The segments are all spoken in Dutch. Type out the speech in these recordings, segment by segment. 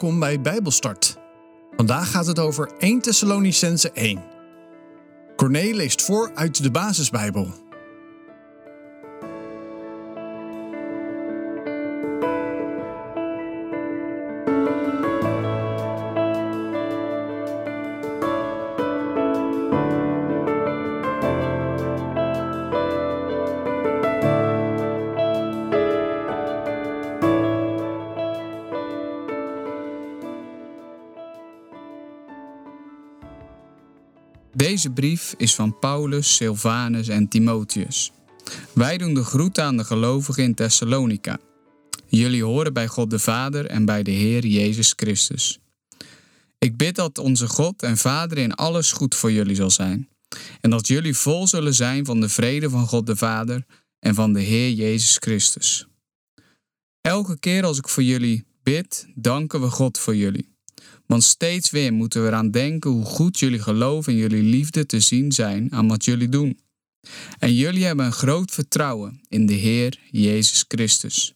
welkom bij Bijbelstart. Vandaag gaat het over 1 Thessalonicense 1. Corné leest voor uit de Basisbijbel. Deze brief is van Paulus, Silvanus en Timotheus. Wij doen de groet aan de gelovigen in Thessalonica. Jullie horen bij God de Vader en bij de Heer Jezus Christus. Ik bid dat onze God en Vader in alles goed voor jullie zal zijn. En dat jullie vol zullen zijn van de vrede van God de Vader en van de Heer Jezus Christus. Elke keer als ik voor jullie bid, danken we God voor jullie. Want steeds weer moeten we eraan denken hoe goed jullie geloof en jullie liefde te zien zijn aan wat jullie doen. En jullie hebben een groot vertrouwen in de Heer Jezus Christus.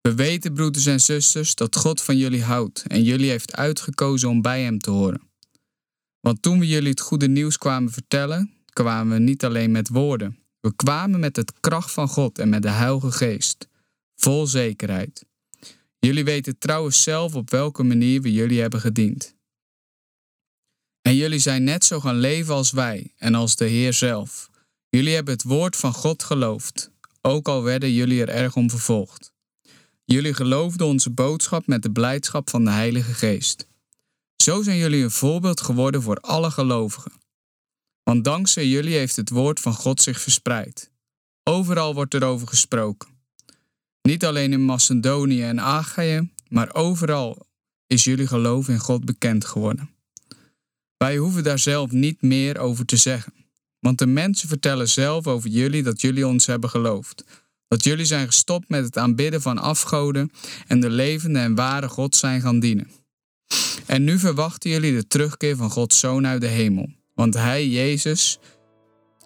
We weten, broeders en zusters, dat God van jullie houdt en jullie heeft uitgekozen om bij Hem te horen. Want toen we jullie het goede nieuws kwamen vertellen, kwamen we niet alleen met woorden. We kwamen met het kracht van God en met de Heilige Geest, vol zekerheid. Jullie weten trouwens zelf op welke manier we jullie hebben gediend. En jullie zijn net zo gaan leven als wij en als de Heer zelf. Jullie hebben het woord van God geloofd, ook al werden jullie er erg om vervolgd. Jullie geloofden onze boodschap met de blijdschap van de Heilige Geest. Zo zijn jullie een voorbeeld geworden voor alle gelovigen. Want dankzij jullie heeft het woord van God zich verspreid. Overal wordt erover gesproken. Niet alleen in Macedonië en Achaïe, maar overal is jullie geloof in God bekend geworden. Wij hoeven daar zelf niet meer over te zeggen, want de mensen vertellen zelf over jullie dat jullie ons hebben geloofd. Dat jullie zijn gestopt met het aanbidden van afgoden en de levende en ware God zijn gaan dienen. En nu verwachten jullie de terugkeer van Gods Zoon uit de hemel, want Hij, Jezus,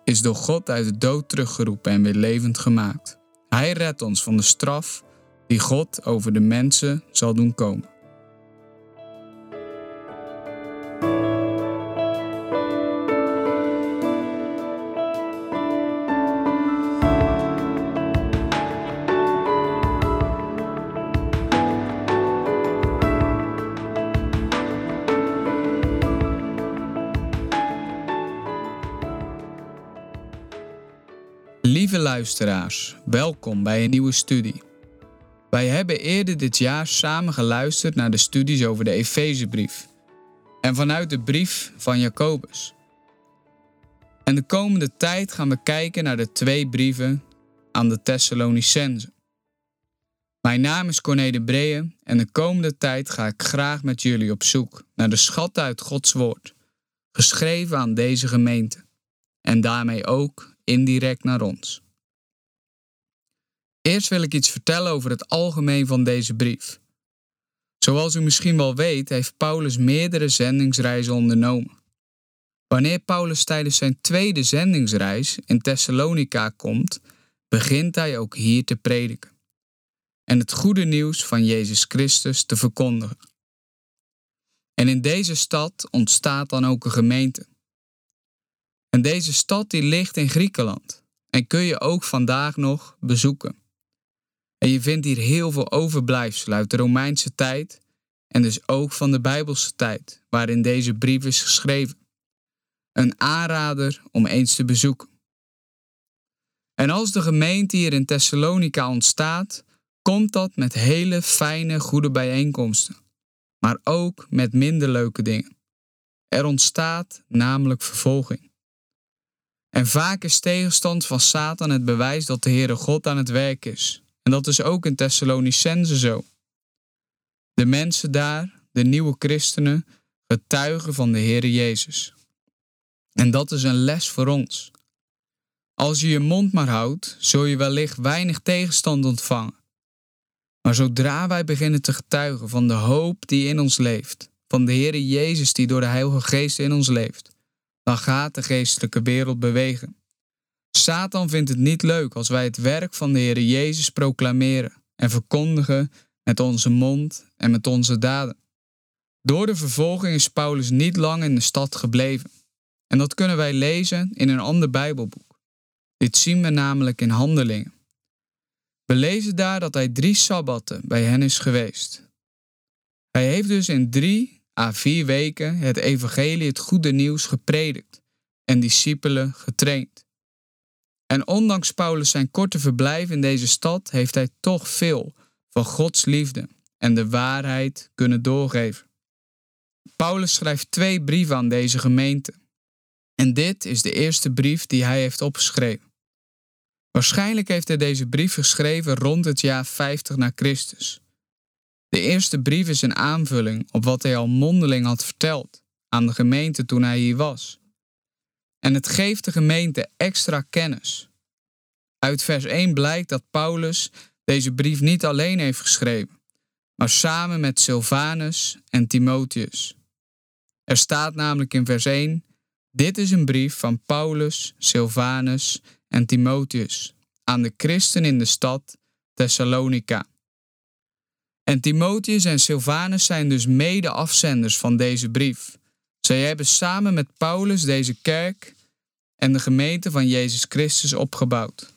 is door God uit de dood teruggeroepen en weer levend gemaakt. Hij redt ons van de straf die God over de mensen zal doen komen. Lieve luisteraars, welkom bij een nieuwe studie. Wij hebben eerder dit jaar samen geluisterd naar de studies over de Efezebrief en vanuit de brief van Jacobus. En de komende tijd gaan we kijken naar de twee brieven aan de Thessalonicenzen. Mijn naam is Corné de Breeën en de komende tijd ga ik graag met jullie op zoek naar de schat uit Gods woord, geschreven aan deze gemeente en daarmee ook indirect naar ons. Eerst wil ik iets vertellen over het algemeen van deze brief. Zoals u misschien wel weet, heeft Paulus meerdere zendingsreizen ondernomen. Wanneer Paulus tijdens zijn tweede zendingsreis in Thessalonica komt, begint hij ook hier te prediken en het goede nieuws van Jezus Christus te verkondigen. En in deze stad ontstaat dan ook een gemeente. En deze stad die ligt in Griekenland en kun je ook vandaag nog bezoeken. En je vindt hier heel veel overblijfselen uit de Romeinse tijd en dus ook van de Bijbelse tijd, waarin deze brief is geschreven. Een aanrader om eens te bezoeken. En als de gemeente hier in Thessalonica ontstaat, komt dat met hele fijne, goede bijeenkomsten, maar ook met minder leuke dingen. Er ontstaat namelijk vervolging. En vaak is tegenstand van Satan het bewijs dat de Heere God aan het werk is. En dat is ook in Thessalonicense zo. De mensen daar, de nieuwe christenen, getuigen van de Heere Jezus. En dat is een les voor ons. Als je je mond maar houdt, zul je wellicht weinig tegenstand ontvangen. Maar zodra wij beginnen te getuigen van de hoop die in ons leeft, van de Heere Jezus die door de Heilige Geest in ons leeft, dan gaat de geestelijke wereld bewegen. Satan vindt het niet leuk als wij het werk van de Heer Jezus proclameren en verkondigen met onze mond en met onze daden. Door de vervolging is Paulus niet lang in de stad gebleven. En dat kunnen wij lezen in een ander Bijbelboek. Dit zien we namelijk in Handelingen. We lezen daar dat hij drie sabbatten bij hen is geweest. Hij heeft dus in drie à vier weken het evangelie, het goede nieuws, gepredikt en discipelen getraind. En ondanks Paulus zijn korte verblijf in deze stad, heeft hij toch veel van Gods liefde en de waarheid kunnen doorgeven. Paulus schrijft twee brieven aan deze gemeente. En dit is de eerste brief die hij heeft opgeschreven. Waarschijnlijk heeft hij deze brief geschreven rond het jaar 50 na Christus. De eerste brief is een aanvulling op wat hij al mondeling had verteld aan de gemeente toen hij hier was. En het geeft de gemeente extra kennis. Uit vers 1 blijkt dat Paulus deze brief niet alleen heeft geschreven, maar samen met Silvanus en Timotheus. Er staat namelijk in vers 1: Dit is een brief van Paulus, Silvanus en Timotheus aan de christen in de stad Thessalonica. En Timotheus en Silvanus zijn dus mede-afzenders van deze brief. Zij hebben samen met Paulus deze kerk en de gemeente van Jezus Christus opgebouwd.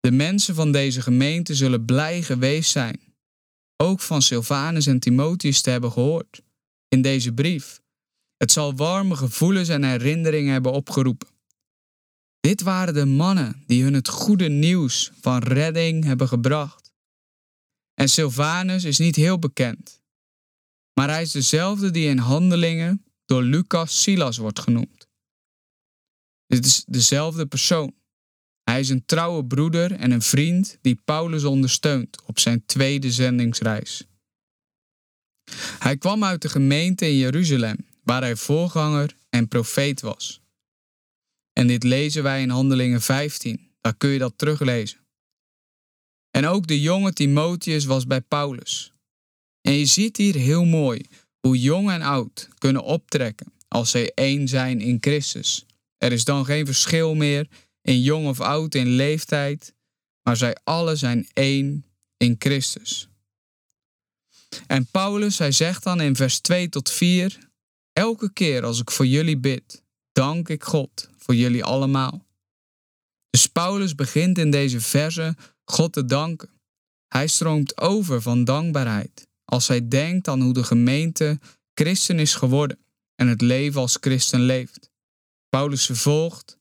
De mensen van deze gemeente zullen blij geweest zijn, ook van Silvanus en Timotheus te hebben gehoord in deze brief. Het zal warme gevoelens en herinneringen hebben opgeroepen. Dit waren de mannen die hun het goede nieuws van redding hebben gebracht. En Silvanus is niet heel bekend, maar hij is dezelfde die in handelingen door Lucas Silas wordt genoemd. Dit is dezelfde persoon. Hij is een trouwe broeder en een vriend die Paulus ondersteunt op zijn tweede zendingsreis. Hij kwam uit de gemeente in Jeruzalem, waar hij voorganger en profeet was. En dit lezen wij in Handelingen 15, daar kun je dat teruglezen. En ook de jonge Timotheus was bij Paulus. En je ziet hier heel mooi hoe jong en oud kunnen optrekken als zij één zijn in Christus. Er is dan geen verschil meer in jong of oud in leeftijd, maar zij allen zijn één in Christus. En Paulus, hij zegt dan in vers 2 tot 4, elke keer als ik voor jullie bid, dank ik God voor jullie allemaal. Dus Paulus begint in deze verse God te danken. Hij stroomt over van dankbaarheid als hij denkt aan hoe de gemeente christen is geworden en het leven als christen leeft. Paulus vervolgt: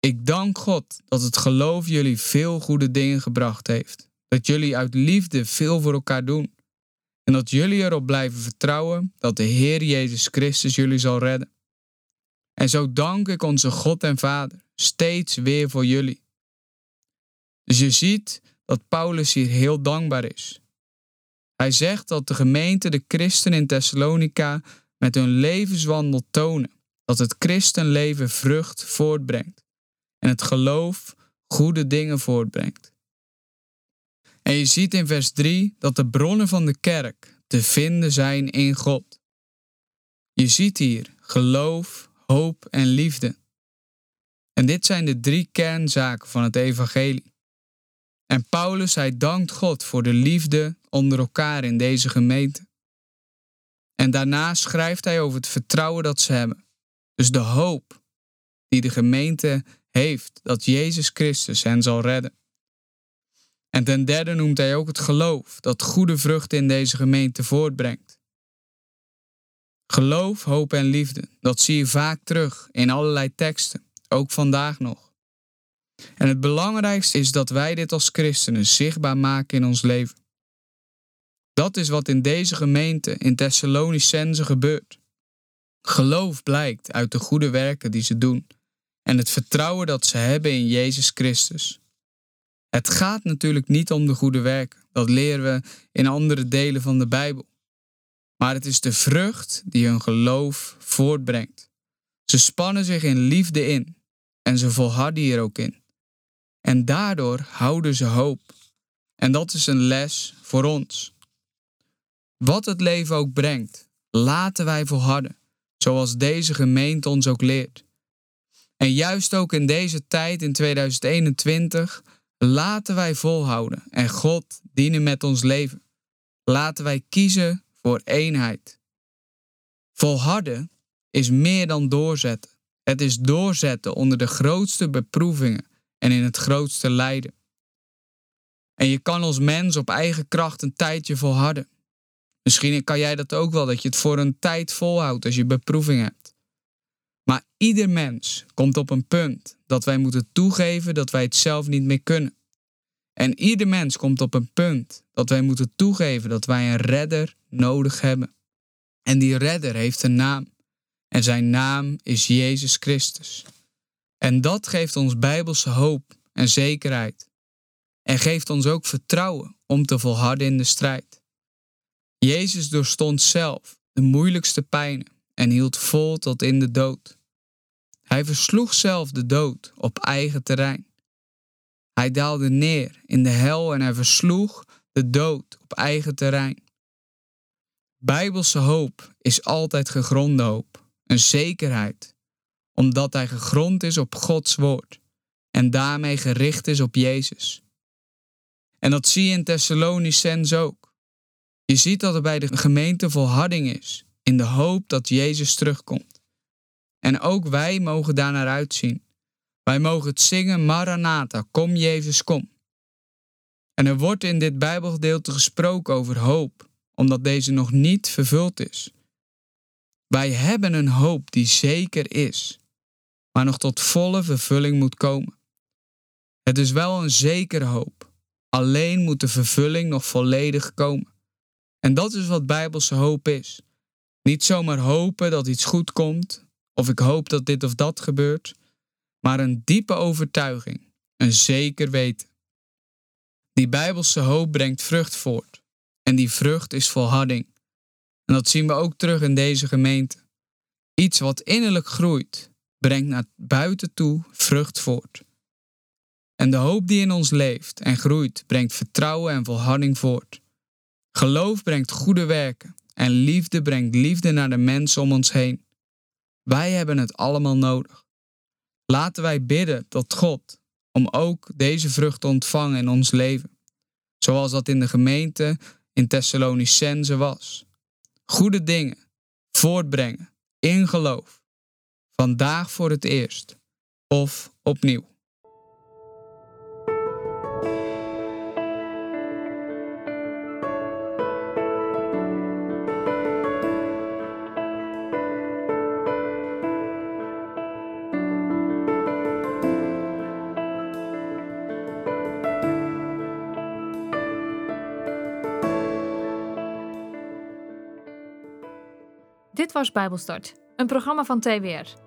Ik dank God dat het geloof jullie veel goede dingen gebracht heeft, dat jullie uit liefde veel voor elkaar doen en dat jullie erop blijven vertrouwen dat de Heer Jezus Christus jullie zal redden. En zo dank ik onze God en Vader steeds weer voor jullie. Dus je ziet dat Paulus hier heel dankbaar is. Hij zegt dat de gemeente de christen in Thessalonica met hun levenswandel tonen dat het christenleven vrucht voortbrengt en het geloof goede dingen voortbrengt. En je ziet in vers 3 dat de bronnen van de kerk te vinden zijn in God. Je ziet hier geloof, hoop en liefde. En dit zijn de drie kernzaken van het evangelie. En Paulus, hij dankt God voor de liefde onder elkaar in deze gemeente. En daarna schrijft hij over het vertrouwen dat ze hebben. Dus de hoop die de gemeente heeft dat Jezus Christus hen zal redden. En ten derde noemt hij ook het geloof dat goede vruchten in deze gemeente voortbrengt. Geloof, hoop en liefde, dat zie je vaak terug in allerlei teksten, ook vandaag nog. En het belangrijkste is dat wij dit als christenen zichtbaar maken in ons leven. Dat is wat in deze gemeente in Thessalonicense gebeurt. Geloof blijkt uit de goede werken die ze doen en het vertrouwen dat ze hebben in Jezus Christus. Het gaat natuurlijk niet om de goede werken. Dat leren we in andere delen van de Bijbel. Maar het is de vrucht die hun geloof voortbrengt. Ze spannen zich in liefde in en ze volharden hier ook in. En daardoor houden ze hoop. En dat is een les voor ons. Wat het leven ook brengt, laten wij volharden, zoals deze gemeente ons ook leert. En juist ook in deze tijd in 2021 Laten wij volhouden en God dienen met ons leven. Laten wij kiezen voor eenheid. Volharden is meer dan doorzetten. Het is doorzetten onder de grootste beproevingen en in het grootste lijden. En je kan als mens op eigen kracht een tijdje volharden. Misschien kan jij dat ook wel, dat je het voor een tijd volhoudt als je beproeving hebt. Maar ieder mens komt op een punt dat wij moeten toegeven dat wij het zelf niet meer kunnen. En ieder mens komt op een punt dat wij moeten toegeven dat wij een redder nodig hebben. En die redder heeft een naam. En zijn naam is Jezus Christus. En dat geeft ons bijbelse hoop en zekerheid. En geeft ons ook vertrouwen om te volharden in de strijd. Jezus doorstond zelf de moeilijkste pijnen en hield vol tot in de dood. Hij versloeg zelf de dood op eigen terrein. Hij daalde neer in de hel en hij versloeg de dood op eigen terrein. Bijbelse hoop is altijd gegronde hoop, een zekerheid, omdat hij gegrond is op Gods woord en daarmee gericht is op Jezus. En dat zie je in Thessalonicense ook. Je ziet dat er bij de gemeente volharding is, in de hoop dat Jezus terugkomt. En ook wij mogen daar naar uitzien. Wij mogen het zingen, Maranatha, kom Jezus, kom. En er wordt in dit Bijbelgedeelte gesproken over hoop, omdat deze nog niet vervuld is. Wij hebben een hoop die zeker is, maar nog tot volle vervulling moet komen. Het is wel een zekere hoop, alleen moet de vervulling nog volledig komen. En dat is wat Bijbelse hoop is. Niet zomaar hopen dat iets goed komt, of ik hoop dat dit of dat gebeurt, maar een diepe overtuiging, een zeker weten. Die Bijbelse hoop brengt vrucht voort, en die vrucht is volharding. En dat zien we ook terug in deze gemeente. Iets wat innerlijk groeit, brengt naar buiten toe vrucht voort. En de hoop die in ons leeft en groeit, brengt vertrouwen en volharding voort. Geloof brengt goede werken en liefde brengt liefde naar de mensen om ons heen. Wij hebben het allemaal nodig. Laten wij bidden tot God om ook deze vrucht te ontvangen in ons leven, zoals dat in de gemeente in Thessalonicense was. Goede dingen voortbrengen in geloof, vandaag voor het eerst of opnieuw. Dit was Bijbelstart, een programma van TWR.